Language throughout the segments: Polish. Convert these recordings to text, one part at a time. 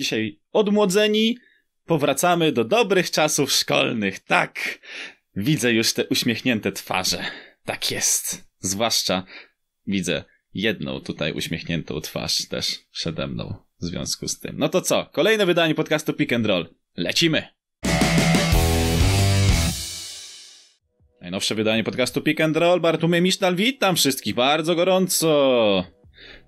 dzisiaj odmłodzeni, powracamy do dobrych czasów szkolnych. Tak, widzę już te uśmiechnięte twarze. Tak jest. Zwłaszcza widzę jedną tutaj uśmiechniętą twarz też przede mną w związku z tym. No to co? Kolejne wydanie podcastu Pick and Roll. Lecimy! Najnowsze wydanie podcastu Pick and Roll. Bartłomiej Misztal, witam wszystkich bardzo gorąco.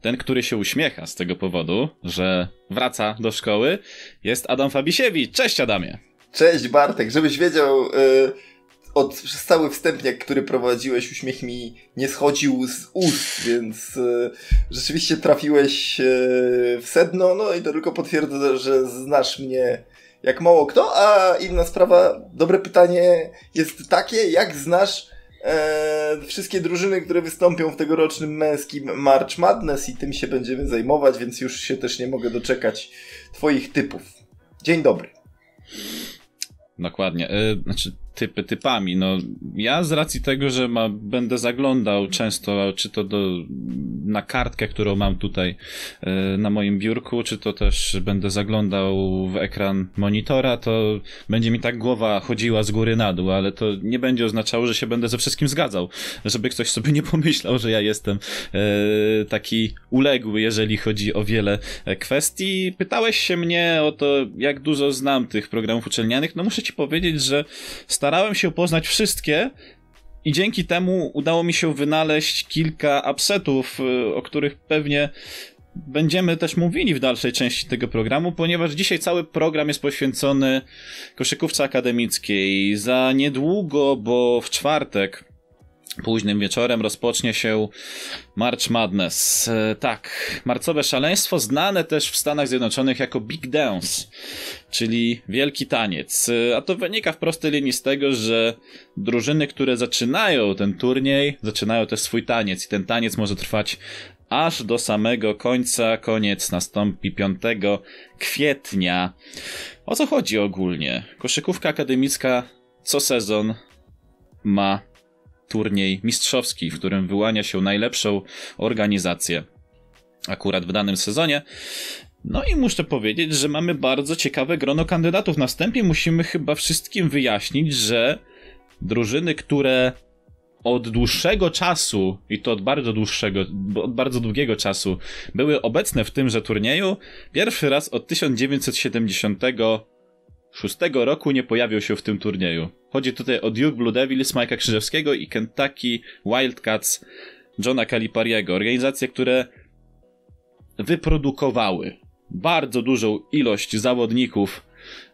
Ten, który się uśmiecha z tego powodu, że wraca do szkoły, jest Adam Fabisiewicz. Cześć Adamie. Cześć Bartek, żebyś wiedział... Yy od przez cały wstępniak, który prowadziłeś, uśmiech mi nie schodził z ust, więc e, rzeczywiście trafiłeś e, w sedno, no i to tylko potwierdza, że znasz mnie jak mało kto, a inna sprawa, dobre pytanie jest takie, jak znasz e, wszystkie drużyny, które wystąpią w tegorocznym męskim March Madness i tym się będziemy zajmować, więc już się też nie mogę doczekać twoich typów. Dzień dobry. Dokładnie. E, znaczy, typy typami. No, ja z racji tego, że ma, będę zaglądał często, czy to do, na kartkę, którą mam tutaj e, na moim biurku, czy to też będę zaglądał w ekran monitora, to będzie mi tak głowa chodziła z góry na dół, ale to nie będzie oznaczało, że się będę ze wszystkim zgadzał. Żeby ktoś sobie nie pomyślał, że ja jestem e, taki uległy, jeżeli chodzi o wiele e, kwestii. Pytałeś się mnie o to, jak dużo znam tych programów uczelnianych. No muszę ci powiedzieć, że starałem się poznać wszystkie i dzięki temu udało mi się wynaleźć kilka upsetów, y, o których pewnie będziemy też mówili w dalszej części tego programu, ponieważ dzisiaj cały program jest poświęcony koszykówce akademickiej. Za niedługo, bo w czwartek Późnym wieczorem rozpocznie się March Madness. E, tak, marcowe szaleństwo, znane też w Stanach Zjednoczonych jako Big Dance, czyli wielki taniec. E, a to wynika w prostej linii z tego, że drużyny, które zaczynają ten turniej, zaczynają też swój taniec i ten taniec może trwać aż do samego końca. Koniec nastąpi 5 kwietnia. O co chodzi ogólnie? Koszykówka akademicka co sezon ma turniej mistrzowski, w którym wyłania się najlepszą organizację akurat w danym sezonie. No i muszę powiedzieć, że mamy bardzo ciekawe grono kandydatów. Na wstępie musimy chyba wszystkim wyjaśnić, że drużyny, które od dłuższego czasu, i to od bardzo dłuższego, od bardzo długiego czasu, były obecne w tymże turnieju, pierwszy raz od 1970 szóstego roku nie pojawił się w tym turnieju. Chodzi tutaj o Duke Blue Devils Majka Krzyżewskiego i Kentucky Wildcats Johna Calipariego. Organizacje, które wyprodukowały bardzo dużą ilość zawodników,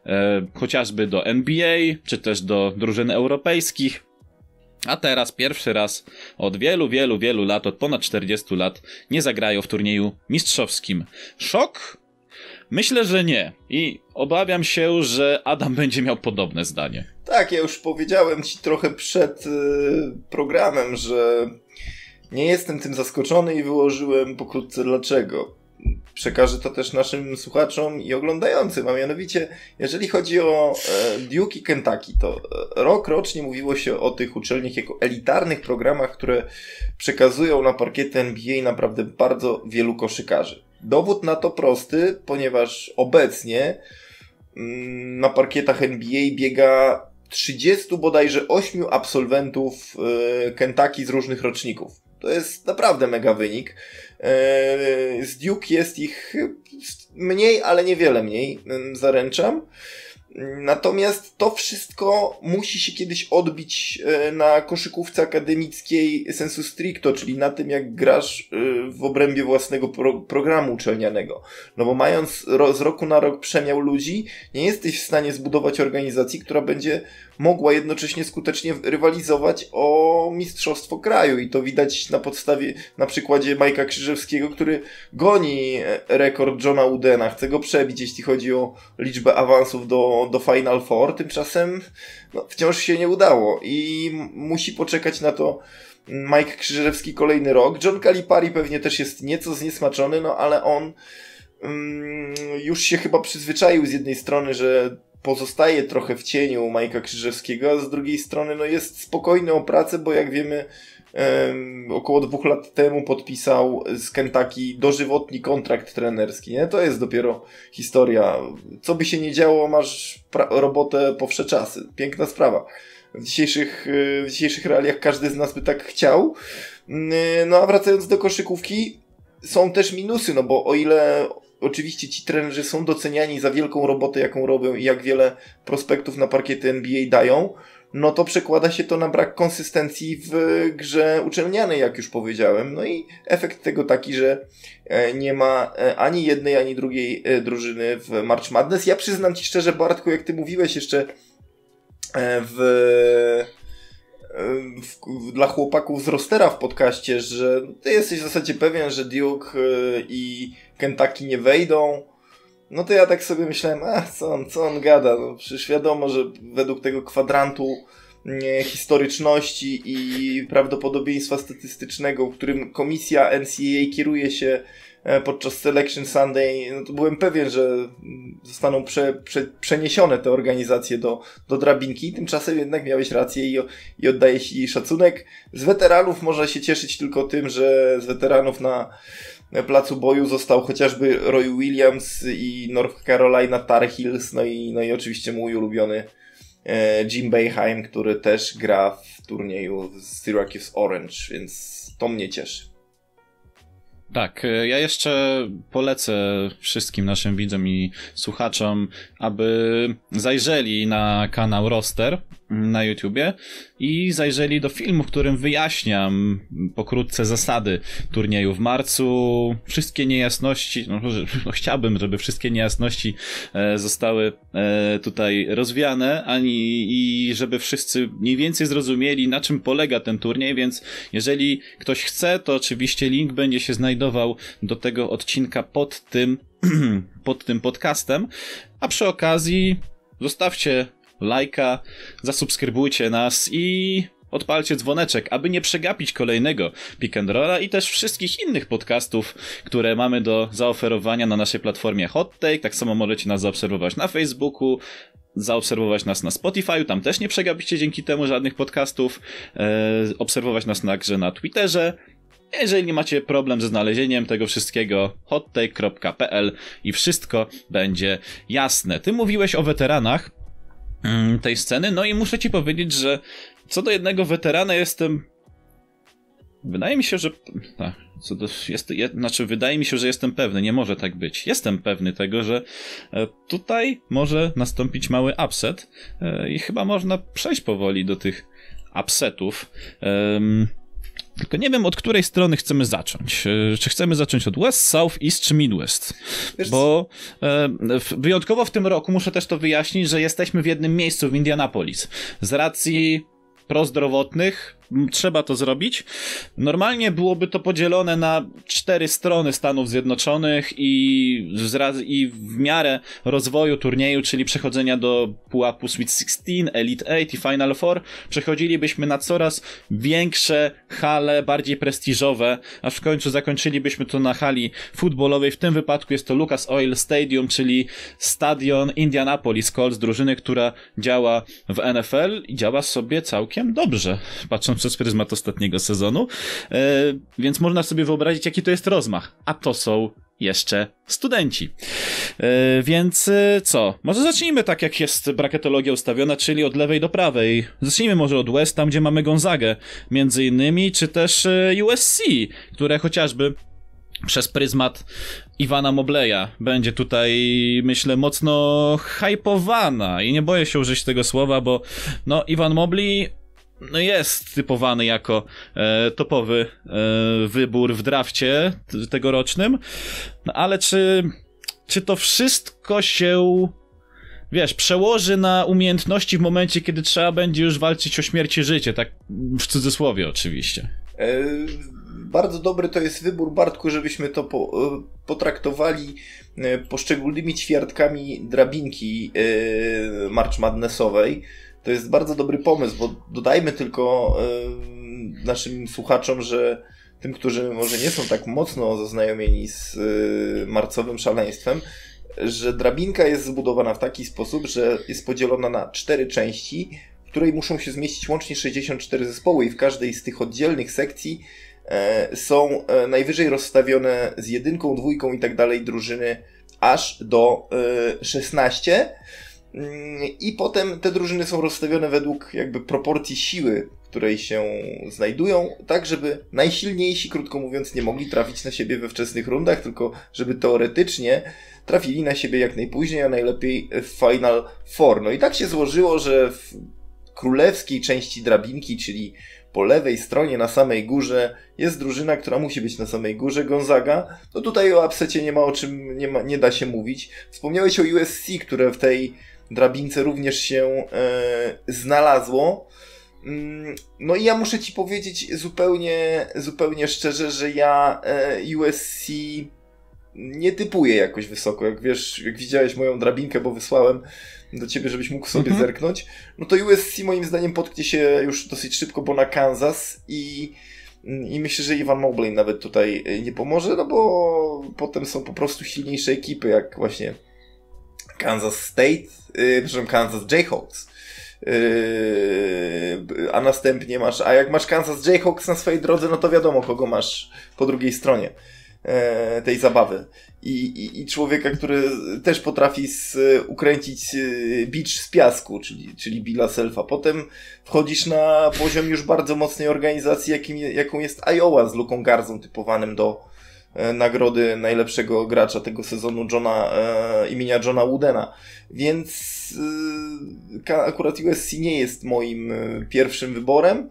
e, chociażby do NBA, czy też do drużyn europejskich. A teraz pierwszy raz od wielu, wielu, wielu lat, od ponad 40 lat, nie zagrają w turnieju mistrzowskim. Szok? Myślę, że nie. I obawiam się, że Adam będzie miał podobne zdanie. Tak, ja już powiedziałem ci trochę przed y, programem, że nie jestem tym zaskoczony i wyłożyłem pokrótce dlaczego. Przekażę to też naszym słuchaczom i oglądającym, a mianowicie, jeżeli chodzi o e, Duke i Kentucky, to e, rok rocznie mówiło się o tych uczelniach jako elitarnych programach, które przekazują na parkiety NBA naprawdę bardzo wielu koszykarzy. Dowód na to prosty, ponieważ obecnie mm, na parkietach NBA biega 30 bodajże 8 absolwentów e, Kentucky z różnych roczników. To jest naprawdę mega wynik. E, z Duke jest ich mniej, ale niewiele mniej, zaręczam. Natomiast to wszystko musi się kiedyś odbić e, na koszykówce akademickiej sensu stricto, czyli na tym, jak grasz e, w obrębie własnego pro programu uczelnianego. No bo mając z roku na rok przemiał ludzi, nie jesteś w stanie zbudować organizacji, która będzie mogła jednocześnie skutecznie rywalizować o mistrzostwo kraju. I to widać na podstawie, na przykładzie Majka Krzyżewskiego, który goni e, rekord Johna Udena, chce go przebić, jeśli chodzi o liczbę awansów do, do Final Four. Tymczasem no, wciąż się nie udało i musi poczekać na to Mike Krzyżewski kolejny rok. John Calipari pewnie też jest nieco zniesmaczony, no ale on mm, już się chyba przyzwyczaił z jednej strony, że pozostaje trochę w cieniu Majka Krzyżewskiego, a z drugiej strony no jest spokojny o pracę, bo jak wiemy około dwóch lat temu podpisał z Kentucky dożywotni kontrakt trenerski. Nie? To jest dopiero historia. Co by się nie działo, masz robotę po wsze czasy. Piękna sprawa. W dzisiejszych, w dzisiejszych realiach każdy z nas by tak chciał. No a wracając do koszykówki, są też minusy, no bo o ile oczywiście ci trenerzy są doceniani za wielką robotę, jaką robią i jak wiele prospektów na parkiety NBA dają, no to przekłada się to na brak konsystencji w grze uczelnianej, jak już powiedziałem. No i efekt tego taki, że e, nie ma e, ani jednej, ani drugiej e, drużyny w March Madness. Ja przyznam Ci szczerze, Bartku, jak Ty mówiłeś jeszcze w, w, dla chłopaków z rostera w podcaście, że Ty jesteś w zasadzie pewien, że Duke i Kentucky nie wejdą no to ja tak sobie myślałem, a co on, co on gada? No, przecież wiadomo, że według tego kwadrantu nie, historyczności i prawdopodobieństwa statystycznego, którym komisja NCAA kieruje się e, podczas Selection Sunday, no to byłem pewien, że zostaną prze, prze, przeniesione te organizacje do, do drabinki. Tymczasem jednak miałeś rację i, i oddaję Ci szacunek. Z weteranów można się cieszyć tylko tym, że z weteranów na placu boju został chociażby Roy Williams i North Carolina Tar Heels, no i, no i oczywiście mój ulubiony e, Jim Beheim, który też gra w turnieju z Syracuse Orange, więc to mnie cieszy. Tak, e, ja jeszcze polecę wszystkim naszym widzom i słuchaczom, aby zajrzeli na kanał Roster na YouTubie i zajrzeli do filmu, w którym wyjaśniam pokrótce zasady turnieju w marcu. Wszystkie niejasności, no, no chciałbym, żeby wszystkie niejasności e, zostały e, tutaj rozwiane, ani i żeby wszyscy mniej więcej zrozumieli, na czym polega ten turniej, więc jeżeli ktoś chce, to oczywiście link będzie się znajdował do tego odcinka pod tym, pod tym podcastem, a przy okazji zostawcie lajka, zasubskrybujcie nas i odpalcie dzwoneczek, aby nie przegapić kolejnego Pick and Rolla i też wszystkich innych podcastów, które mamy do zaoferowania na naszej platformie Hot Take. Tak samo możecie nas zaobserwować na Facebooku, zaobserwować nas na Spotify, tam też nie przegapicie dzięki temu żadnych podcastów, e, obserwować nas także na Twitterze. Jeżeli nie macie problem ze znalezieniem tego wszystkiego, hottake.pl i wszystko będzie jasne. Ty mówiłeś o weteranach, tej sceny. No i muszę ci powiedzieć, że co do jednego weterana jestem. Wydaje mi się, że. Co do, jest, je, znaczy, wydaje mi się, że jestem pewny, nie może tak być. Jestem pewny tego, że e, tutaj może nastąpić mały upset e, i chyba można przejść powoli do tych upsetów. Tylko nie wiem, od której strony chcemy zacząć. E, czy chcemy zacząć od West, South, East czy Midwest? Wiesz, Bo e, wyjątkowo w tym roku muszę też to wyjaśnić, że jesteśmy w jednym miejscu w Indianapolis. Z racji prozdrowotnych trzeba to zrobić. Normalnie byłoby to podzielone na cztery strony Stanów Zjednoczonych i, i w miarę rozwoju turnieju, czyli przechodzenia do pułapu Sweet 16, Elite 8 i Final Four, przechodzilibyśmy na coraz większe hale, bardziej prestiżowe, aż w końcu zakończylibyśmy to na hali futbolowej. W tym wypadku jest to Lucas Oil Stadium, czyli stadion Indianapolis Colts, drużyny, która działa w NFL i działa sobie całkiem dobrze, patrząc przez pryzmat ostatniego sezonu, e, więc można sobie wyobrazić, jaki to jest rozmach. A to są jeszcze studenci. E, więc e, co? Może zacznijmy tak, jak jest brakietologia ustawiona, czyli od lewej do prawej. Zacznijmy może od West, tam gdzie mamy Gonzagę, między innymi, czy też USC, które chociażby przez pryzmat Iwana Mobleja będzie tutaj, myślę, mocno hypowana i nie boję się użyć tego słowa, bo no, Iwan Mobley no jest typowany jako e, topowy e, wybór w drafcie tegorocznym, no ale czy, czy to wszystko się wiesz, przełoży na umiejętności w momencie, kiedy trzeba będzie już walczyć o śmierć i życie, tak w cudzysłowie oczywiście. E, bardzo dobry to jest wybór, Bartku, żebyśmy to po, e, potraktowali e, poszczególnymi ćwiartkami drabinki e, March Madnessowej. To jest bardzo dobry pomysł, bo dodajmy tylko yy, naszym słuchaczom, że tym, którzy może nie są tak mocno zaznajomieni z yy, marcowym szaleństwem, że drabinka jest zbudowana w taki sposób, że jest podzielona na cztery części, w której muszą się zmieścić łącznie 64 zespoły i w każdej z tych oddzielnych sekcji e, są e, najwyżej rozstawione z jedynką, dwójką i tak dalej drużyny aż do e, 16. Mm, I potem te drużyny są rozstawione według jakby proporcji siły, w której się znajdują, tak żeby najsilniejsi, krótko mówiąc, nie mogli trafić na siebie we wczesnych rundach, tylko żeby teoretycznie trafili na siebie jak najpóźniej, a najlepiej w Final Four. No i tak się złożyło, że w królewskiej części drabinki, czyli po lewej stronie na samej górze jest drużyna, która musi być na samej górze, Gonzaga. No tutaj o upsecie nie ma o czym, nie, ma, nie da się mówić. Wspomniałeś o USC, które w tej drabince również się e, znalazło. Mm, no i ja muszę ci powiedzieć zupełnie, zupełnie szczerze, że ja e, USC nie typuję jakoś wysoko. Jak wiesz, jak widziałeś moją drabinkę, bo wysłałem do ciebie, żebyś mógł sobie Mhm. zerknąć, no to USC moim zdaniem potknie się już dosyć szybko, bo na Kansas i, i myślę, że Ivan Mobley nawet tutaj e, nie pomoże, no bo potem są po prostu silniejsze ekipy, jak właśnie Kansas State, yy, przepraszam, Kansas Jayhawks. Yy, a następnie masz, a jak masz Kansas Jayhawks na swojej drodze, no to wiadomo, kogo masz po drugiej stronie e, tej zabawy. I, i, I człowieka, który też potrafi z, ukręcić e, beach z piasku, czyli, czyli Billa Selfa. Potem wchodzisz na poziom już bardzo mocnej organizacji, jakim, jaką jest Iowa z Luką Garzą, typowanym do nagrody najlepszego gracza tego sezonu Johna, e, imienia Johna Woodena. Więc e, akurat USC nie jest moim e, pierwszym wyborem.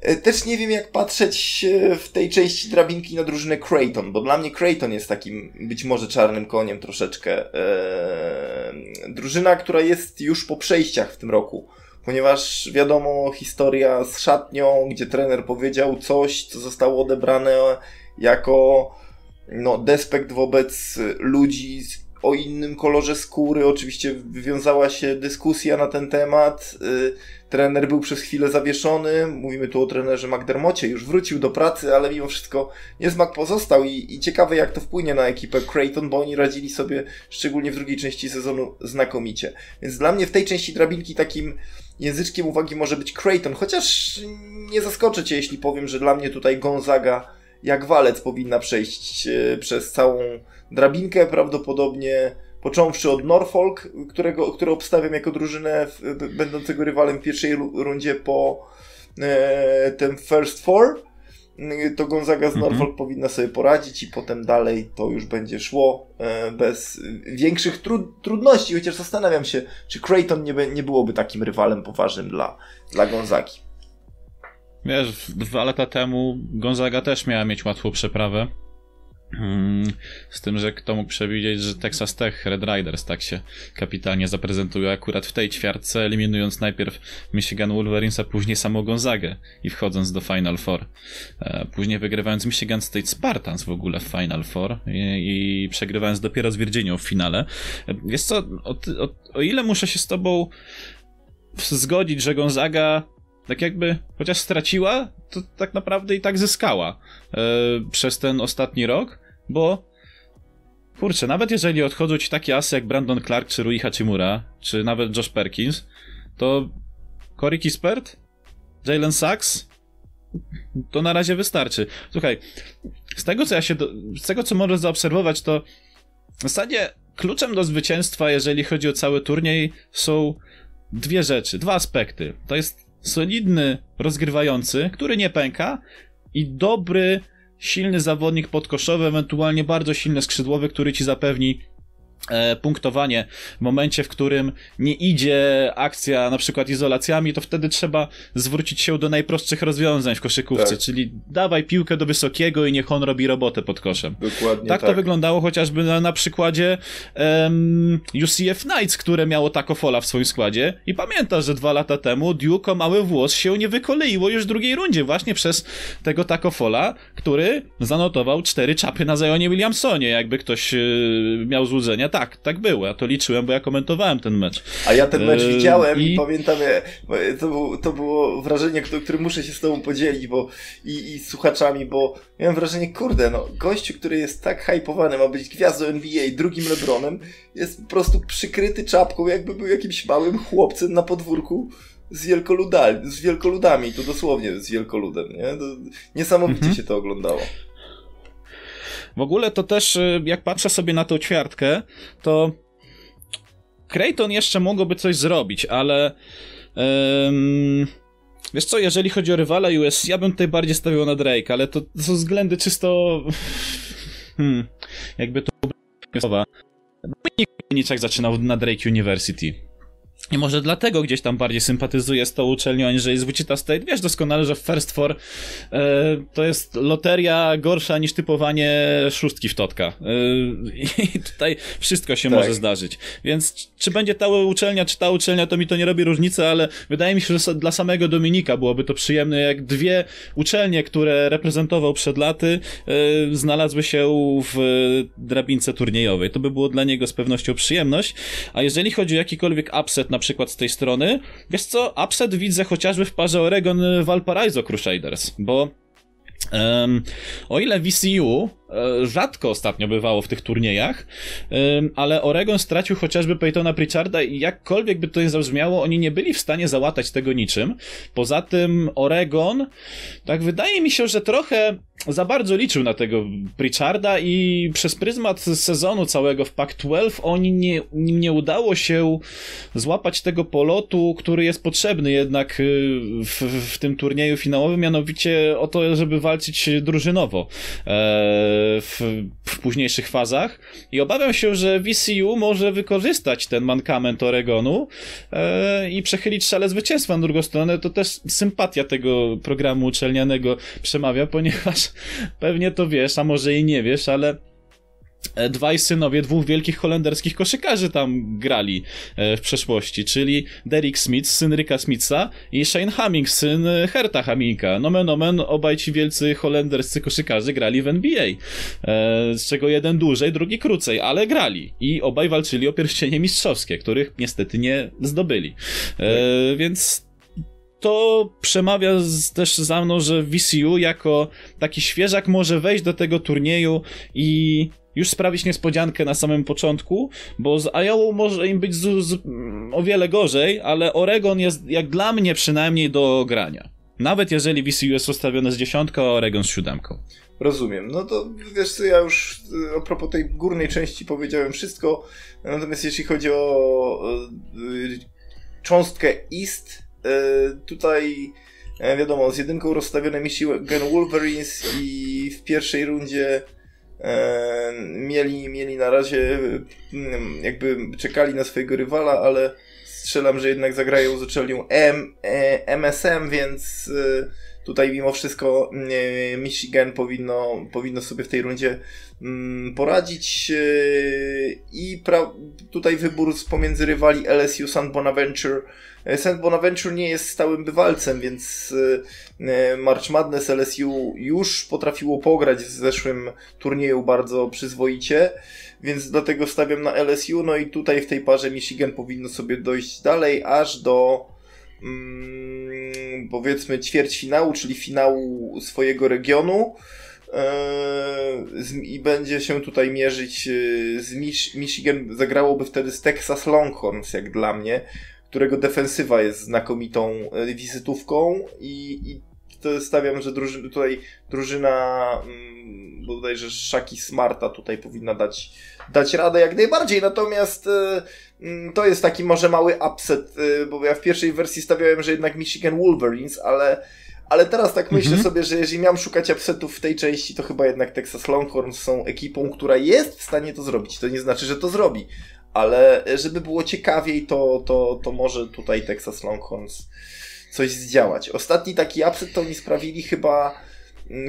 E, Też nie wiem, jak patrzeć e, w tej części drabinki na drużynę Creighton, bo dla mnie Creighton jest takim być może czarnym koniem troszeczkę. Eee, drużyna, która jest już po przejściach w tym roku, ponieważ wiadomo, historia z szatnią, gdzie trener powiedział coś, co zostało odebrane jako no, despekt wobec ludzi o innym kolorze skóry. Oczywiście wywiązała się dyskusja na ten temat. Y, Trener był przez chwilę zawieszony. Mówimy tu o trenerze McDermotcie. Już wrócił do pracy, ale mimo wszystko niesmak pozostał i, i ciekawe jak to wpłynie na ekipę Creighton, bo oni radzili sobie szczególnie w drugiej części sezonu znakomicie. Więc dla mnie w tej części drabinki takim języczkiem uwagi może być Creighton, chociaż nie zaskoczę cię, jeśli powiem, że dla mnie tutaj Gonzaga jak walec powinna przejść e, przez całą drabinkę, prawdopodobnie począwszy od Norfolk, którego, które obstawiam jako drużynę będącego rywalem w pierwszej rundzie po e, ten First Four, y, to Gonzaga z Mhm. Norfolk powinna sobie poradzić i potem dalej to już będzie szło e, bez większych tru, trudności, chociaż zastanawiam się, czy Creighton nie, nie byłoby takim rywalem poważnym dla, dla Gonzagi. Wiesz, dwa lata temu Gonzaga też miała mieć łatwą przeprawę. Mm, Z tym, że kto mógł przewidzieć, że Texas Tech Red Riders tak się kapitalnie zaprezentuje akurat w tej ćwiartce, eliminując najpierw Michigan Wolverines, a później samą Gonzagę i wchodząc do Final Four. E, Później wygrywając Michigan State Spartans w ogóle w Final Four i, i przegrywając dopiero z Virginią w finale. E, Wiesz co, o, o, o ile muszę się z tobą zgodzić, że Gonzaga tak jakby, chociaż straciła, to tak naprawdę i tak zyskała e, przez ten ostatni rok, bo kurczę, nawet jeżeli odchodzą ci takie asy jak Brandon Clark, czy Rui Hachimura, czy nawet Josh Perkins, to Corey Kispert, Jalen Sachs, to na razie wystarczy. Słuchaj, z tego co ja się, do, z tego co możesz zaobserwować, to w zasadzie kluczem do zwycięstwa, jeżeli chodzi o cały turniej, są dwie rzeczy, dwa aspekty. To jest solidny rozgrywający, który nie pęka i dobry, silny zawodnik podkoszowy, ewentualnie bardzo silny skrzydłowy, który ci zapewni punktowanie w momencie, w którym nie idzie akcja na przykład izolacjami, to wtedy trzeba zwrócić się do najprostszych rozwiązań w koszykówce, Tak. czyli dawaj piłkę do wysokiego i niech on robi robotę pod koszem. Dokładnie Tak, to wyglądało chociażby na, na przykładzie em, UCF Knights, które miało Takofola w swoim składzie i pamiętasz, że dwa lata temu Duke o mały włos się nie wykoleiło już w drugiej rundzie właśnie przez tego Takofola, który zanotował cztery czapy na Zionie Williamsonie, jakby ktoś e, miał złudzenia. Tak, tak było, ja to liczyłem, bo ja komentowałem ten mecz. A ja ten mecz Yy, widziałem i, i- pamiętam, e, to, był, to było wrażenie, które, muszę się z tobą podzielić, bo i, i słuchaczami, bo miałem wrażenie, kurde, no, gościu, który jest tak hypowany, ma być gwiazdą NBA, drugim Lebronem, jest po prostu przykryty czapką, jakby był jakimś małym chłopcem na podwórku z, wielkoludami, z wielkoludami, to dosłownie z wielkoludem, nie? To niesamowicie mhm. się to oglądało. W ogóle to też, y, jak patrzę sobie na tą ćwiartkę, to Creighton jeszcze mogłoby coś zrobić, ale um, wiesz co, jeżeli chodzi o rywala US, ja bym tutaj bardziej stawiał na Drake, ale to, to są względy czysto hmm, jakby to słowa. Niczek zaczynał na Drake University. I może dlatego gdzieś tam bardziej sympatyzuję z tą uczelnią, aniżeli z Wichita State. Wiesz doskonale, że First Four e, to jest loteria gorsza niż typowanie szóstki w totka. E, I tutaj wszystko się tak. może zdarzyć. Więc czy będzie ta uczelnia, czy ta uczelnia, to mi to nie robi różnicy, ale wydaje mi się, że dla samego Dominika byłoby to przyjemne, jak dwie uczelnie, które reprezentował przed laty, e, znalazły się w drabince turniejowej. To by było dla niego z pewnością przyjemność. A jeżeli chodzi o jakikolwiek upset na przykład z tej strony. Wiesz co, upset widzę chociażby w parze Oregon-Valparaiso Crusaders, bo um, o ile VCU E, rzadko ostatnio bywało w tych turniejach, ale Oregon stracił chociażby Peytona Pritcharda i jakkolwiek by to nie zabrzmiało, oni nie byli w stanie załatać tego niczym. Poza tym Oregon, tak wydaje mi się, że trochę za bardzo liczył na tego Pritcharda i przez pryzmat sezonu całego w Pac-12 oni nie, nie udało się złapać tego polotu, który jest potrzebny jednak y, w, w tym turnieju finałowym, mianowicie o to, żeby walczyć drużynowo. Eee, w, w późniejszych fazach i obawiam się, że VCU może wykorzystać ten mankament Oregonu e, i przechylić szale zwycięstwa. Na drugą stronę to też sympatia tego programu uczelnianego przemawia, ponieważ pewnie to wiesz, a może i nie wiesz, ale dwaj synowie dwóch wielkich holenderskich koszykarzy tam grali e, w przeszłości, czyli Derek Smith, syn Ricka Smitha i Shane Hamming, syn Herta Hamminga. Nomen omen, obaj ci wielcy holenderscy koszykarze grali w NBA, e, z czego jeden dłużej, drugi krócej, ale grali i obaj walczyli o pierścienie mistrzowskie, których niestety nie zdobyli. Więc to przemawia z, też za mną, że VCU jako taki świeżak może wejść do tego turnieju i już sprawić niespodziankę na samym początku, bo z Iowa może im być z, z, o wiele gorzej, ale Oregon jest, jak dla mnie przynajmniej, do grania. Nawet jeżeli VCU jest ustawione z dziesiątką, a Oregon z siódemką. Rozumiem. No to wiesz co, ja już a propos tej górnej części powiedziałem wszystko, natomiast jeśli chodzi o cząstkę East, tutaj e, wiadomo, z jedynką rozstawione Michigan Wolverines i w pierwszej rundzie E, mieli, mieli na razie, mm, jakby czekali na swojego rywala, ale strzelam, że jednak zagrają z uczelnią M, e, MSM, więc e, tutaj mimo wszystko Michigan powinno, powinno sobie w tej rundzie mm, poradzić i tutaj wybór pomiędzy rywali LSU San Bonaventure St. Bonaventure nie jest stałym bywalcem, więc e, e, March Madness LSU już potrafiło pograć w zeszłym turnieju bardzo przyzwoicie, więc dlatego stawiam na LSU, no i tutaj w tej parze Michigan powinno sobie dojść dalej, aż do mm, powiedzmy ćwierćfinału, czyli finału swojego regionu. E, i będzie się tutaj mierzyć z Michigan, zagrałoby wtedy z Texas Longhorns, jak dla mnie, którego defensywa jest znakomitą e, wizytówką. I, i stawiam, że druży, tutaj drużyna mm, bodajże Szaki Smarta tutaj powinna dać, dać radę jak najbardziej, natomiast to jest taki może mały upset, y, bo ja w pierwszej wersji stawiałem, że jednak Michigan Wolverines, ale ale teraz tak myślę mhm. sobie, że jeżeli miałem szukać upsetów w tej części, to chyba jednak Texas Longhorns są ekipą, która jest w stanie to zrobić. To nie znaczy, że to zrobi, ale żeby było ciekawiej, to, to, to może tutaj Texas Longhorns coś zdziałać. Ostatni taki upset to oni sprawili chyba mm,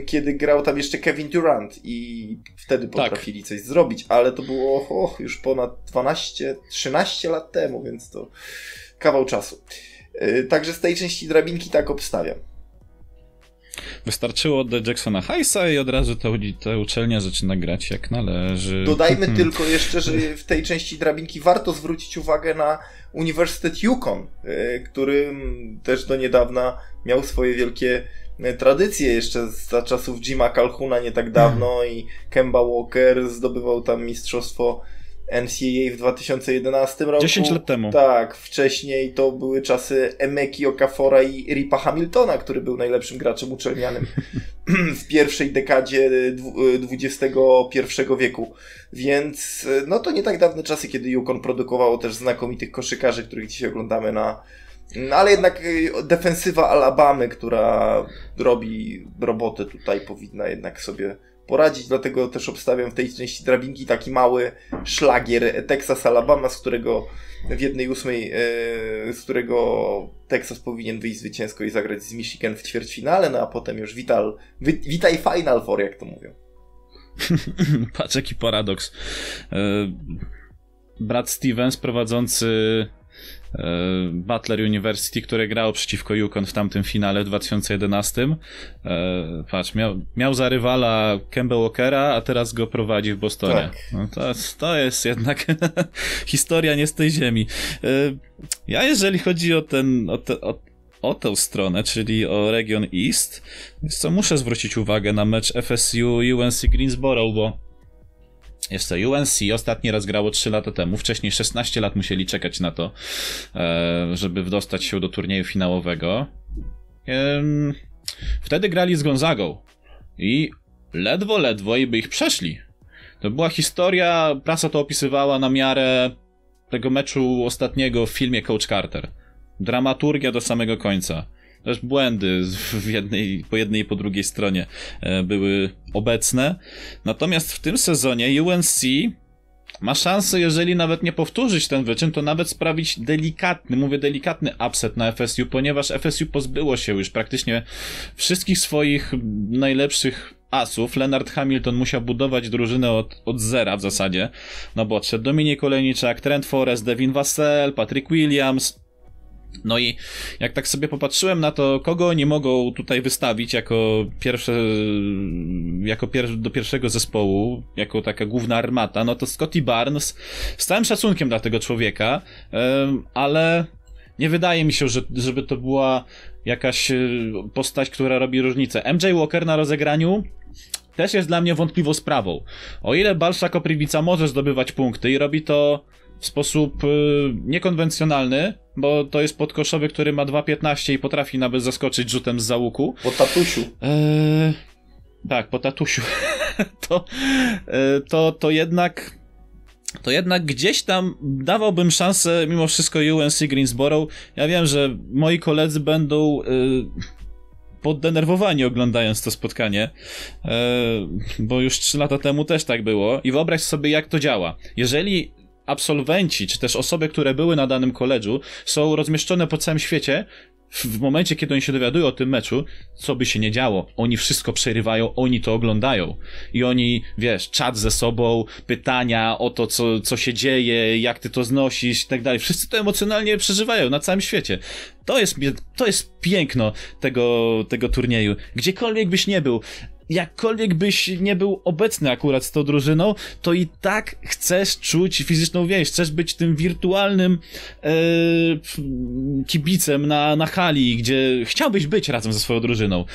kiedy grał tam jeszcze Kevin Durant i wtedy tak. potrafili tak. coś zrobić, ale to było oh, już ponad 12, 13 lat temu, więc to kawał czasu. Y, także z tej części drabinki tak obstawiam. Wystarczyło oddać Jacksona Heisa i od razu ta, ta uczelnia zaczyna grać jak należy. Dodajmy tylko jeszcze, że w tej części drabinki warto zwrócić uwagę na Uniwersytet Yukon, y, który też do niedawna miał swoje wielkie y, tradycje jeszcze za czasów Jima Calhouna nie tak dawno hmm. i Kemba Walker zdobywał tam mistrzostwo NCAA w 2011 roku. 10 lat temu. Tak, wcześniej to były czasy Emeki Okafora i Ripa Hamiltona, który był najlepszym graczem uczelnianym w pierwszej dekadzie XXI wieku. Więc no to nie tak dawne czasy, kiedy Yukon produkowało też znakomitych koszykarzy, których dzisiaj oglądamy na no, ale jednak y, defensywa Alabamy, która robi robotę tutaj, powinna jednak sobie poradzić, dlatego też obstawiam w tej części drabinki taki mały szlagier Texas Alabama, z którego w jednej ósmej, y, z którego Texas powinien wyjść zwycięsko i zagrać z Michigan w ćwierćfinale, no a potem już wital, witaj Final Four, jak to mówią. Patrz jaki paradoks. Y, brat Stevens prowadzący Butler University, które grało przeciwko Yukon w tamtym finale w 2011. E, patrz, miał, miał za rywala Kemba Walkera, a teraz go prowadzi w Bostonie. Tak. No to, to jest jednak historia nie z tej ziemi. E, ja jeżeli chodzi o ten, o, te, o, o tę stronę, czyli o region East, co muszę zwrócić uwagę na mecz FSU UNC Greensboro, bo jest to UNC, ostatni raz grało 3 lata temu, wcześniej 16 lat musieli czekać na to, e, żeby wdostać się do turnieju finałowego. Wtedy grali z Gonzagą i ledwo, ledwo i by ich przeszli. To była historia, prasa to opisywała na miarę tego meczu ostatniego w filmie Coach Carter. Dramaturgia do samego końca. Też błędy w jednej, po jednej i po drugiej stronie e, były obecne. Natomiast w tym sezonie UNC ma szansę, jeżeli nawet nie powtórzyć ten wyczyn, to nawet sprawić delikatny, mówię delikatny upset na FSU, ponieważ FSU pozbyło się już praktycznie wszystkich swoich najlepszych asów. Leonard Hamilton musiał budować drużynę od, od zera w zasadzie, no bo odszedł Dominik Olejniczak, Trent Forrest, Devin Vassell, Patrick Williams, no i jak tak sobie popatrzyłem na to, kogo nie mogą tutaj wystawić jako pierwsze, jako pier do pierwszego zespołu, jako taka główna armata, no to Scotty Barnes, z całym szacunkiem dla tego człowieka, ale nie wydaje mi się, że, żeby to była jakaś e, postać, która robi różnicę. MJ Walker na rozegraniu też jest dla mnie wątpliwą sprawą. O ile Balsza Koprybica może zdobywać punkty i robi to w sposób y, niekonwencjonalny, bo to jest podkoszowy, który ma 2,15 i potrafi nawet zaskoczyć rzutem z załuku. Po tatusiu. E, tak, po tatusiu. to, e, to, to jednak to jednak gdzieś tam dawałbym szansę mimo wszystko UNC Greensboro. Ja wiem, że moi koledzy będą y, poddenerwowani oglądając to spotkanie, e, bo już 3 lata temu też tak było i wyobraź sobie jak to działa. Jeżeli absolwenci, czy też osoby, które były na danym koledżu, są rozmieszczone po całym świecie, w momencie, kiedy oni się dowiadują o tym meczu, co by się nie działo, oni wszystko przerywają, oni to oglądają. I oni, wiesz, czat ze sobą, pytania o to, co, co się dzieje, jak ty to znosisz i tak dalej. Wszyscy to emocjonalnie przeżywają na całym świecie. To jest, to jest piękno tego, tego turnieju. Gdziekolwiek byś nie był, jakkolwiek byś nie był obecny akurat z tą drużyną, to i tak chcesz czuć fizyczną więź, chcesz być tym wirtualnym e, kibicem na, na hali, gdzie chciałbyś być razem ze swoją drużyną.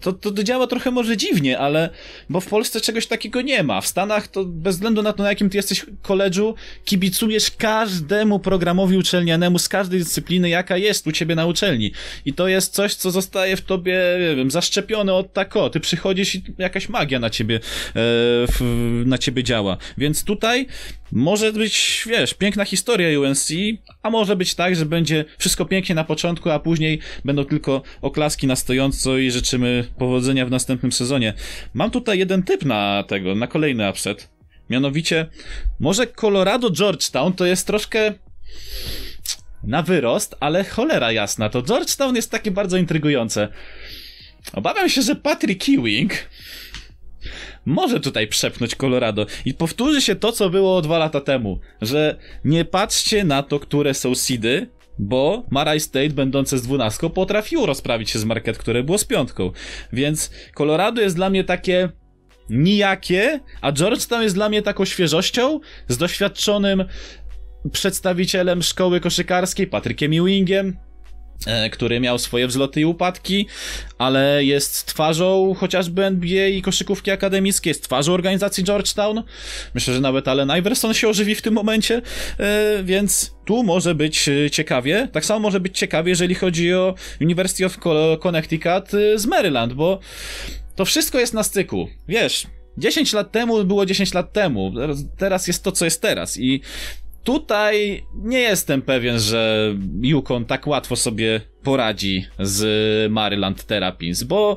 To, to, to działa trochę może dziwnie, ale bo w Polsce czegoś takiego nie ma. W Stanach to bez względu na to, na jakim ty jesteś koledżu, kibicujesz każdemu programowi uczelnianemu z każdej dyscypliny, jaka jest u ciebie na uczelni. I to jest coś, co zostaje w tobie, nie wiem, zaszczepione od tako. Ty przychodzisz jakaś magia na ciebie, e, na ciebie działa. Więc tutaj może być, wiesz, piękna historia UNC, a może być tak, że będzie wszystko pięknie na początku, a później będą tylko oklaski na stojąco i życzymy powodzenia w następnym sezonie. Mam tutaj jeden typ na tego, na kolejny upset. Mianowicie, może Colorado Georgetown to jest troszkę na wyrost, ale cholera jasna, to Georgetown jest takie bardzo intrygujące. Obawiam się, że Patrick Ewing może tutaj przepchnąć Colorado i powtórzy się to, co było dwa lata temu, że nie patrzcie na to, które są seedy, bo Marai State, będące z dwunastką, potrafiło rozprawić się z market, które było z piątką. Więc Colorado jest dla mnie takie nijakie, a Georgetown jest dla mnie taką świeżością, z doświadczonym przedstawicielem szkoły koszykarskiej, Patrykiem Ewingiem, który miał swoje wzloty i upadki, ale jest twarzą chociażby NBA i koszykówki akademickiej, jest twarzą organizacji Georgetown. Myślę, że nawet Allen Iverson się ożywi w tym momencie, e, więc tu może być e, ciekawie. Tak samo może być ciekawie, jeżeli chodzi o University of Connecticut z Maryland, bo to wszystko jest na styku. Wiesz, 10 lat temu było 10 lat temu, teraz jest to, co jest teraz i Tutaj nie jestem pewien, że Yukon tak łatwo sobie poradzi z Maryland Terrapins, bo,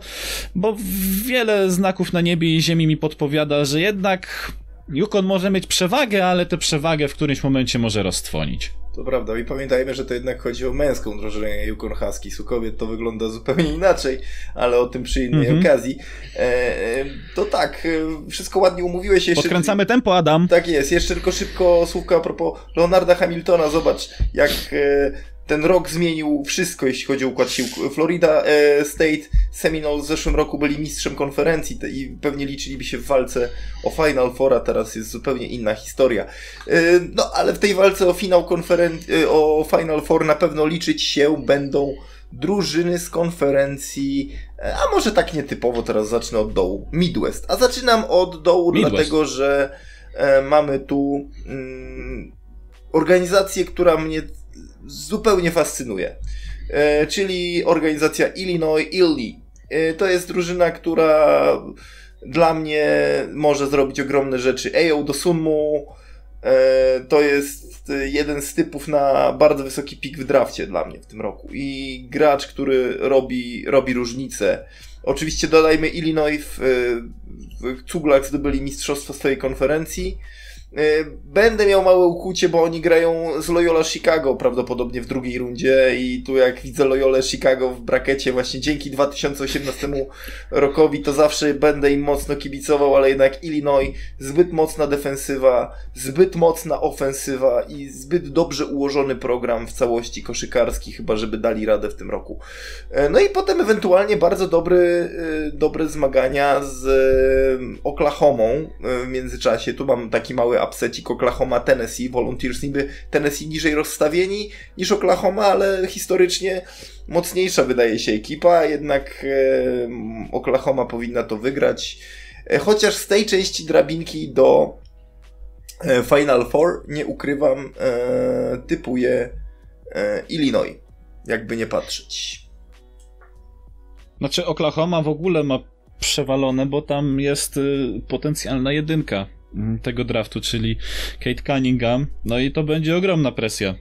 bo wiele znaków na niebie i ziemi mi podpowiada, że jednak Yukon może mieć przewagę, ale tę przewagę w którymś momencie może roztwonić. To prawda i pamiętajmy, że to jednak chodzi o męską drużynę Yukon Huskies. U kobiet to wygląda zupełnie inaczej, ale o tym przy innej mm -hmm. okazji. E, e, to tak, e, wszystko ładnie umówiłeś. Jeszcze... Podkręcamy tempo, Adam. Tak jest. Jeszcze tylko szybko słówka a propos Leonarda Hamiltona. Zobacz, jak e, ten rok zmienił wszystko, jeśli chodzi o układ sił. Florida e, State Seminoles w zeszłym roku byli mistrzem konferencji i pewnie liczyliby się w walce o Final Four, a teraz jest zupełnie inna historia. E, no, ale w tej walce o finał konferencji, e, o Final Four na pewno liczyć się będą drużyny z konferencji, a może tak nietypowo, teraz zacznę od dołu. Midwest. A zaczynam od dołu, Midwest. dlatego że mamy tu mm, organizację, która mnie zupełnie fascynuje. E, czyli organizacja Illinois Illy. E, to jest drużyna, która dla mnie może zrobić ogromne rzeczy. Ejo do Sunmu e, to jest jeden z typów na bardzo wysoki pik w drafcie dla mnie w tym roku. I gracz, który robi, robi różnicę. Oczywiście dodajmy Illinois w, w Cuglach zdobyli mistrzostwo swojej konferencji. E, będę miał małe ukłucie, bo oni grają z Loyola Chicago prawdopodobnie w drugiej rundzie i tu jak widzę Loyola Chicago w brakecie właśnie dzięki 2018 rokowi to zawsze będę im mocno kibicował, ale jednak Illinois zbyt mocna defensywa, zbyt mocna ofensywa i zbyt dobrze ułożony program w całości koszykarski, chyba żeby dali radę w tym roku. E, no i potem ewentualnie bardzo dobry, e, dobre zmagania z Oklahomą w międzyczasie. Tu mam taki mały upsecik Oklahoma Tennessee. Volunteers niby Tennessee niżej rozstawieni niż Oklahoma, ale historycznie mocniejsza wydaje się ekipa, jednak e, Oklahoma powinna to wygrać. E, chociaż z tej części drabinki do e, Final Four, nie ukrywam, e, typuję e, Illinois, jakby nie patrzeć. Znaczy Oklahoma w ogóle ma przewalone, bo tam jest y, potencjalna jedynka tego draftu, czyli Kate Cunningham. No i to będzie ogromna presja.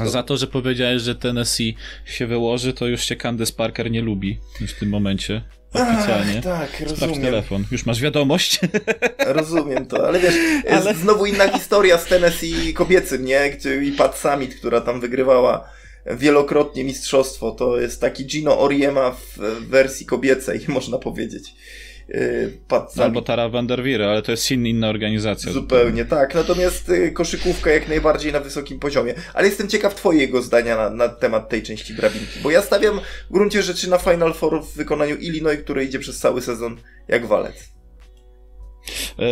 A za to, że powiedziałeś, że Tennessee się wyłoży, to już się Candace Parker nie lubi w tym momencie. Oficjalnie. Ach, tak, Sprawdź rozumiem. telefon. Już masz wiadomość? Rozumiem to, ale wiesz, ale... znowu inna historia z Tennessee kobiecym, nie? Gdzie i Pat Summit, która tam wygrywała wielokrotnie mistrzostwo. To jest taki Gino Oriema w wersji kobiecej, można powiedzieć. Y, Pat Albo Tara Vanderveer, ale to jest inna, inna organizacja. Zupełnie, tak. Natomiast y, koszykówka jak najbardziej na wysokim poziomie. Ale jestem ciekaw twojego zdania na, na temat tej części drabinki, bo ja stawiam w gruncie rzeczy na Final Four w wykonaniu Illinois, który idzie przez cały sezon jak walec. E,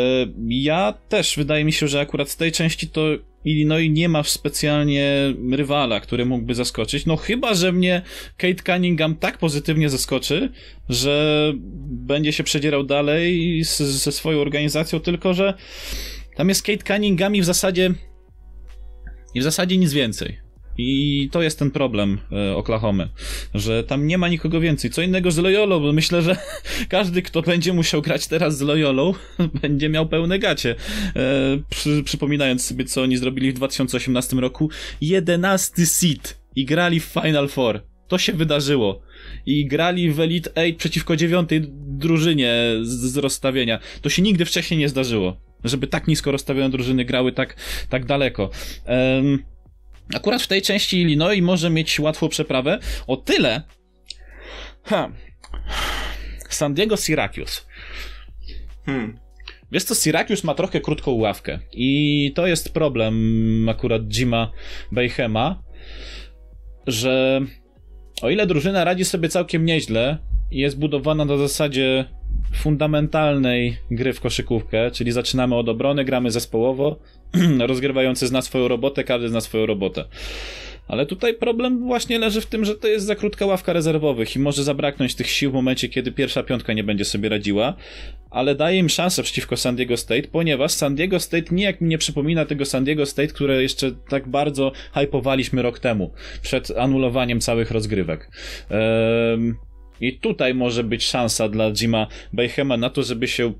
ja też wydaje mi się, że akurat z tej części to Illinois nie ma specjalnie rywala, który mógłby zaskoczyć. No chyba, że mnie Kate Cunningham tak pozytywnie zaskoczy, że będzie się przedzierał dalej ze swoją organizacją, tylko że tam jest Kate Cunningham i w zasadzie i w zasadzie nic więcej. I to jest ten problem e, że tam nie ma nikogo więcej. Co innego z Loyolą, bo myślę, że każdy, kto będzie musiał grać teraz z Loyolą, będzie miał pełne gacie. E, przy, przypominając sobie, co oni zrobili w 2018 roku. 11 seed i grali w Final Four. To się wydarzyło. I grali w Elite 8 przeciwko dziewiątej drużynie z, z rozstawienia. To się nigdy wcześniej nie zdarzyło. Żeby tak nisko rozstawione drużyny grały tak, tak daleko. Um, Akurat w tej części Illinois może mieć łatwą przeprawę. O tyle. Ha. San Diego Syracuse. Hmm. Wiesz co, Syracuse ma trochę krótką ławkę i to jest problem akurat Jima Bayhema, że o ile drużyna radzi sobie całkiem nieźle i jest budowana na zasadzie fundamentalnej gry w koszykówkę, czyli zaczynamy od obrony, gramy zespołowo, rozgrywający zna swoją robotę, każdy zna swoją robotę. Ale tutaj problem właśnie leży w tym, że to jest za krótka ławka rezerwowych i może zabraknąć tych sił w momencie, kiedy pierwsza piątka nie będzie sobie radziła, ale daje im szansę przeciwko San Diego State, ponieważ San Diego State nijak mi nie przypomina tego San Diego State, które jeszcze tak bardzo hypowaliśmy rok temu, przed anulowaniem całych rozgrywek. Um, I tutaj może być szansa dla Jima Bayhema na to, żeby się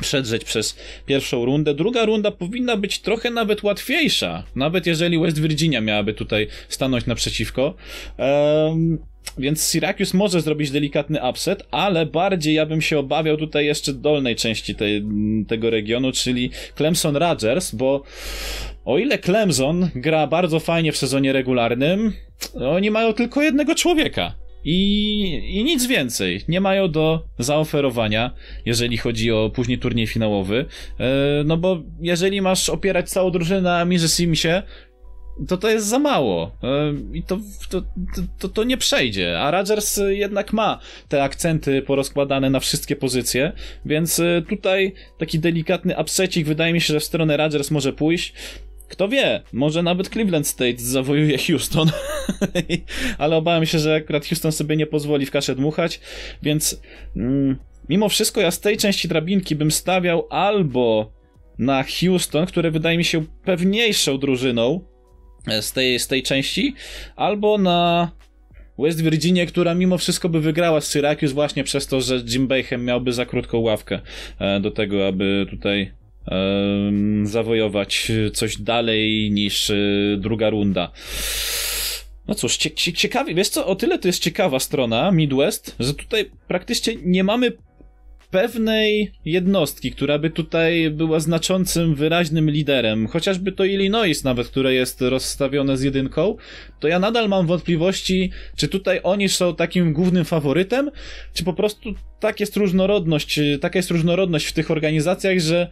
przedrzeć przez pierwszą rundę. Druga runda powinna być trochę nawet łatwiejsza, nawet jeżeli West Virginia miałaby tutaj stanąć naprzeciwko. Um, więc Syracuse może zrobić delikatny upset, ale bardziej ja bym się obawiał tutaj jeszcze dolnej części tej, tego regionu, czyli Clemson Rodgers, bo o ile Clemson gra bardzo fajnie w sezonie regularnym, oni mają tylko jednego człowieka. I, I nic więcej. Nie mają do zaoferowania, jeżeli chodzi o później turniej finałowy. E, no bo jeżeli masz opierać całą drużynę na Mirze Simsie, to to jest za mało. E, I to, to, to, to nie przejdzie. A Rodgers jednak ma te akcenty porozkładane na wszystkie pozycje, więc e, tutaj taki delikatny upsecik wydaje mi się, że w stronę Rodgers może pójść. Kto wie, może nawet Cleveland State zawojuje Houston, ale obawiam się, że akurat Houston sobie nie pozwoli w kaszę dmuchać, więc mm, mimo wszystko ja z tej części drabinki bym stawiał albo na Houston, które wydaje mi się pewniejszą drużyną e, z tej, z tej części, albo na West Virginia, która mimo wszystko by wygrała z Syracuse właśnie przez to, że Jim Bayhem miałby za krótką ławkę e, do tego, aby tutaj zawojować coś dalej niż e, druga runda. No cóż, cie, ciekawie, wiesz co, o tyle to jest ciekawa strona Midwest, że tutaj praktycznie nie mamy pewnej jednostki, która by tutaj była znaczącym, wyraźnym liderem, chociażby to Illinois nawet, które jest rozstawione z jedynką, to ja nadal mam wątpliwości, czy tutaj oni są takim głównym faworytem, czy po prostu tak jest różnorodność, taka jest różnorodność w tych organizacjach, że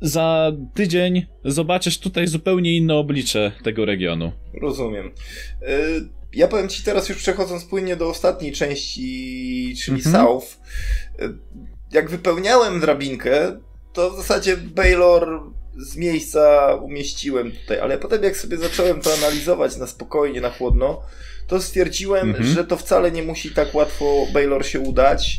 za tydzień zobaczysz tutaj zupełnie inne oblicze tego regionu. Rozumiem. Y, ja powiem Ci teraz już przechodząc płynnie do ostatniej części, czyli mhm. South. Y, jak wypełniałem drabinkę, to w zasadzie Baylor z miejsca umieściłem tutaj, ale potem jak sobie zacząłem to analizować na spokojnie, na chłodno, to stwierdziłem, mhm. że to wcale nie musi tak łatwo Baylor się udać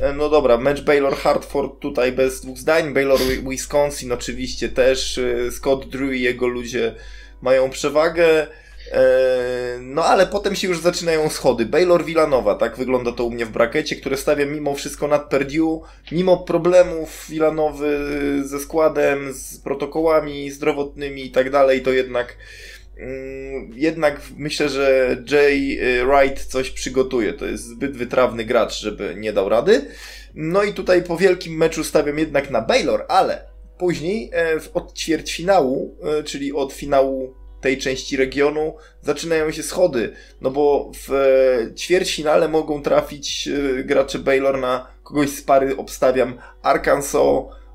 E, no dobra, mecz Baylor-Hartford tutaj bez dwóch zdań. Baylor-Wisconsin oczywiście też. E, Scott Drew i jego ludzie mają przewagę. E, no ale potem się już zaczynają schody. Baylor Villanova, tak wygląda to u mnie w brakecie, które stawia mimo wszystko nad Purdue, mimo problemów Villanowy ze składem, z protokołami zdrowotnymi i tak dalej, to jednak Mm, jednak myślę, że Jay Wright coś przygotuje. To jest zbyt wytrawny gracz, żeby nie dał rady. No i tutaj po wielkim meczu stawiam jednak na Baylor, ale później e, od ćwierćfinału, e, czyli od finału tej części regionu, zaczynają się schody. No bo w e, ćwierćfinale mogą trafić gracze Baylor na kogoś z pary, obstawiam Arkansas,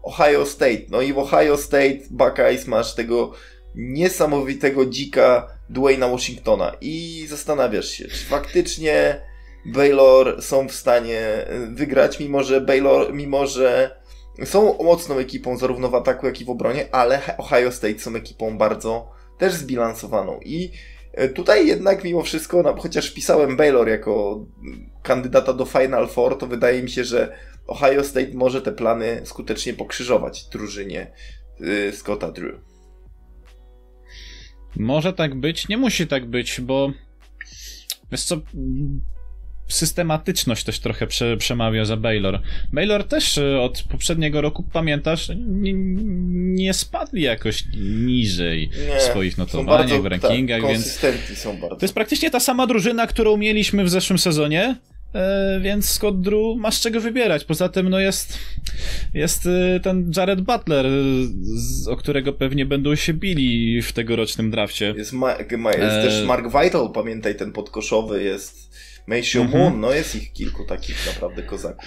Ohio State. No i w Ohio State Buckeyes masz tego niesamowitego dzika Dwayna Washingtona i zastanawiasz się, czy faktycznie Baylor są w stanie wygrać, mimo że Baylor, mimo że są mocną ekipą zarówno w ataku, jak i w obronie, ale Ohio State są ekipą bardzo też zbilansowaną i e, Tutaj jednak mimo wszystko, no, chociaż pisałem Baylor jako kandydata do Final Four, to wydaje mi się, że Ohio State może te plany skutecznie pokrzyżować drużynie y, Scotta Drew. Może tak być, nie musi tak być, bo wiesz co, systematyczność też trochę prze, przemawia za Baylor. Baylor też e, od poprzedniego roku, pamiętasz, nie, nie spadli jakoś niżej nie, w swoich notowaniach, w rankingach, tak, więc są bardzo. to jest praktycznie ta sama drużyna, którą mieliśmy w zeszłym sezonie, E, więc Scott Drew ma z czego wybierać. Poza tym, no jest, jest e, ten Jared Butler, o którego pewnie będą się bili w tegorocznym drafcie. Jest, ma, ma, jest e... też Mark Vital, pamiętaj, ten podkoszowy, jest Macy mhm. No jest ich kilku takich naprawdę kozaków.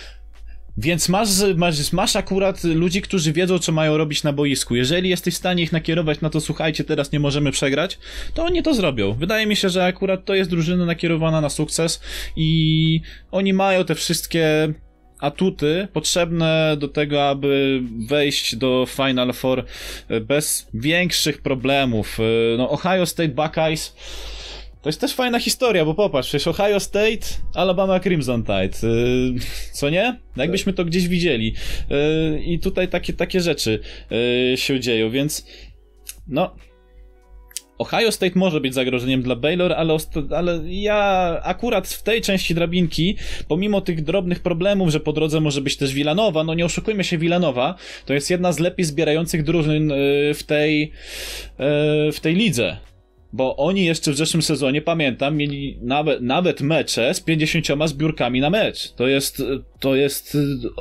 Więc masz, masz, masz akurat ludzi, którzy wiedzą, co mają robić na boisku. Jeżeli jesteś w stanie ich nakierować na to, słuchajcie, teraz nie możemy przegrać, to oni to zrobią. Wydaje mi się, że akurat to jest drużyna nakierowana na sukces i oni mają te wszystkie atuty potrzebne do tego, aby wejść do Final Four bez większych problemów. No, Ohio State Buckeyes to jest też fajna historia, bo popatrz, przecież Ohio State, Alabama Crimson Tide, yy, co nie? Jakbyśmy to gdzieś widzieli. Yy, I tutaj takie, takie rzeczy yy, się dzieją, więc no... Ohio State może być zagrożeniem dla Baylor, ale, ale ja akurat w tej części drabinki, pomimo tych drobnych problemów, że po drodze może być też Villanova, no nie oszukujmy się, Villanova to jest jedna z lepiej zbierających drużyn w tej, w tej lidze bo oni jeszcze w zeszłym sezonie, pamiętam, mieli nawet, nawet mecze z 50 zbiórkami na mecz. To jest, to jest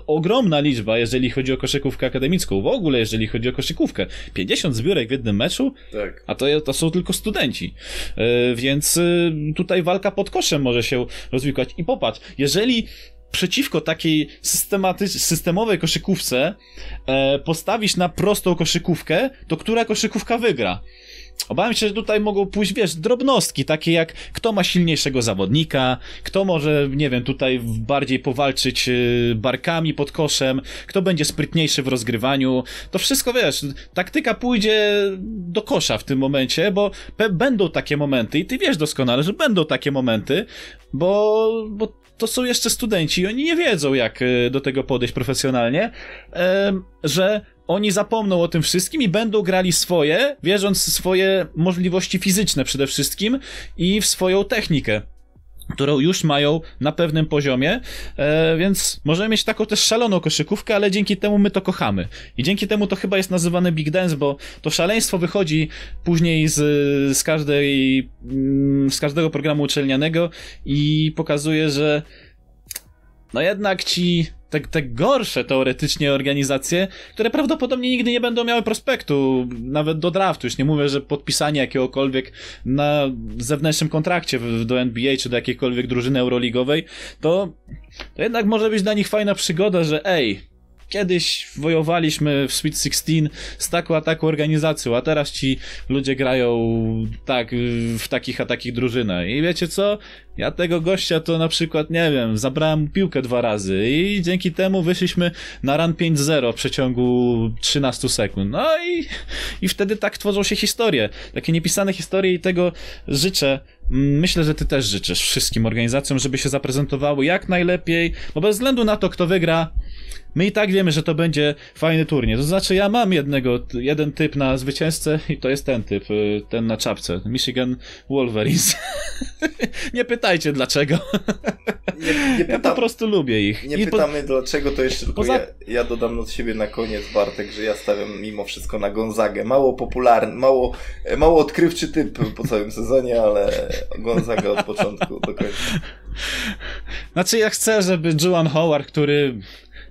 ogromna liczba, jeżeli chodzi o koszykówkę akademicką. W ogóle, jeżeli chodzi o koszykówkę. 50 zbiórek w jednym meczu? Tak. A to, to są tylko studenci. Yy, więc yy, tutaj walka pod koszem może się rozwikłać. I popatrz, jeżeli przeciwko takiej systemowej koszykówce e, postawisz na prostą koszykówkę, to która koszykówka wygra? Obawiam się, że tutaj mogą pójść, wiesz, drobnostki, takie jak kto ma silniejszego zawodnika, kto może, nie wiem, tutaj bardziej powalczyć y, barkami pod koszem, kto będzie sprytniejszy w rozgrywaniu. To wszystko, wiesz, taktyka pójdzie do kosza w tym momencie, bo będą takie momenty i ty wiesz doskonale, że będą takie momenty, bo, bo to są jeszcze studenci i oni nie wiedzą, jak y, do tego podejść profesjonalnie, że oni zapomną o tym wszystkim i będą grali swoje, wierząc w swoje możliwości fizyczne przede wszystkim i w swoją technikę którą już mają na pewnym poziomie, e, więc możemy mieć taką też szaloną koszykówkę, ale dzięki temu my to kochamy. I dzięki temu to chyba jest nazywane Big Dance, bo to szaleństwo wychodzi później z, z każdej, mm, z każdego programu uczelnianego i pokazuje, że no jednak ci te, te gorsze teoretycznie organizacje, które prawdopodobnie nigdy nie będą miały prospektu, nawet do draftu. Już nie mówię, że podpisanie jakiegokolwiek na zewnętrznym kontrakcie do NBA czy do jakiejkolwiek drużyny euroligowej, to, to jednak może być dla nich fajna przygoda, że ej, kiedyś wojowaliśmy w Sweet 16 z taką a taką organizacją, a teraz ci ludzie grają tak, w takich a takich drużynach. I wiecie co? Ja tego gościa to na przykład, nie wiem, zabrałem piłkę dwa razy i dzięki temu wyszliśmy na run 5-0 w przeciągu 13 sekund. No i, i wtedy tak tworzą się historie. Takie niepisane historie i tego życzę Myślę, że ty też życzysz wszystkim organizacjom, żeby się zaprezentowały jak najlepiej, bo bez względu na to, kto wygra, My i tak wiemy, że to będzie fajny turniej. To znaczy, ja mam jednego, jeden typ na zwycięzcę i to jest ten typ, y, ten na czapce. Michigan Wolverines. nie pytajcie dlaczego. Nie, nie pytam, ja po prostu lubię ich. Nie I pytamy po... dlaczego, to jeszcze tylko Poza... ja, ja, dodam od siebie na koniec, Bartek, że ja stawiam mimo wszystko na Gonzagę. Mało popularny, mało, mało odkrywczy typ po całym sezonie, ale Gonzaga od początku do końca. Znaczy ja chcę, żeby Juan Howard, który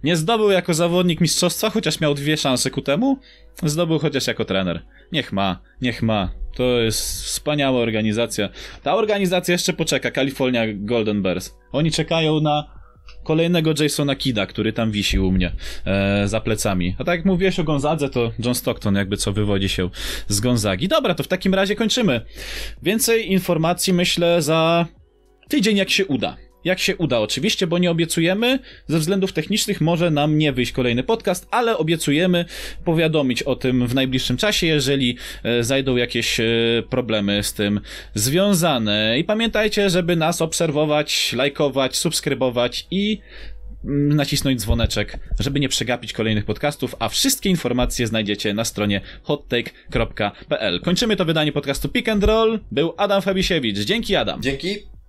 nie zdobył jako zawodnik mistrzostwa, chociaż miał dwie szanse ku temu. Zdobył chociaż jako trener. Niech ma, niech ma. To jest wspaniała organizacja. Ta organizacja jeszcze poczeka, California Golden Bears. Oni czekają na kolejnego Jasona Kida, który tam wisi u mnie e, za plecami. A tak jak mówiłeś o Gonzadze, to John Stockton jakby co wywodzi się z Gonzagi. Dobra, to w takim razie kończymy. Więcej informacji myślę za tydzień jak się uda. Jak się uda, oczywiście, bo nie obiecujemy, ze względów technicznych może nam nie wyjść kolejny podcast, ale obiecujemy powiadomić o tym w najbliższym czasie, jeżeli e, zajdą jakieś e, problemy z tym związane. I pamiętajcie, żeby nas obserwować, lajkować, subskrybować i mm, nacisnąć dzwoneczek, żeby nie przegapić kolejnych podcastów, a wszystkie informacje znajdziecie na stronie hottake.pl. Kończymy to wydanie podcastu Pick and Roll. Był Adam Fabisiewicz. Dzięki Adam. Dzięki.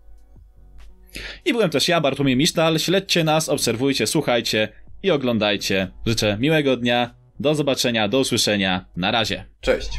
I byłem też ja, Bartłomiej Misztal. Śledźcie nas, obserwujcie, słuchajcie i oglądajcie. Życzę miłego dnia, do zobaczenia, do usłyszenia. Na razie. Cześć.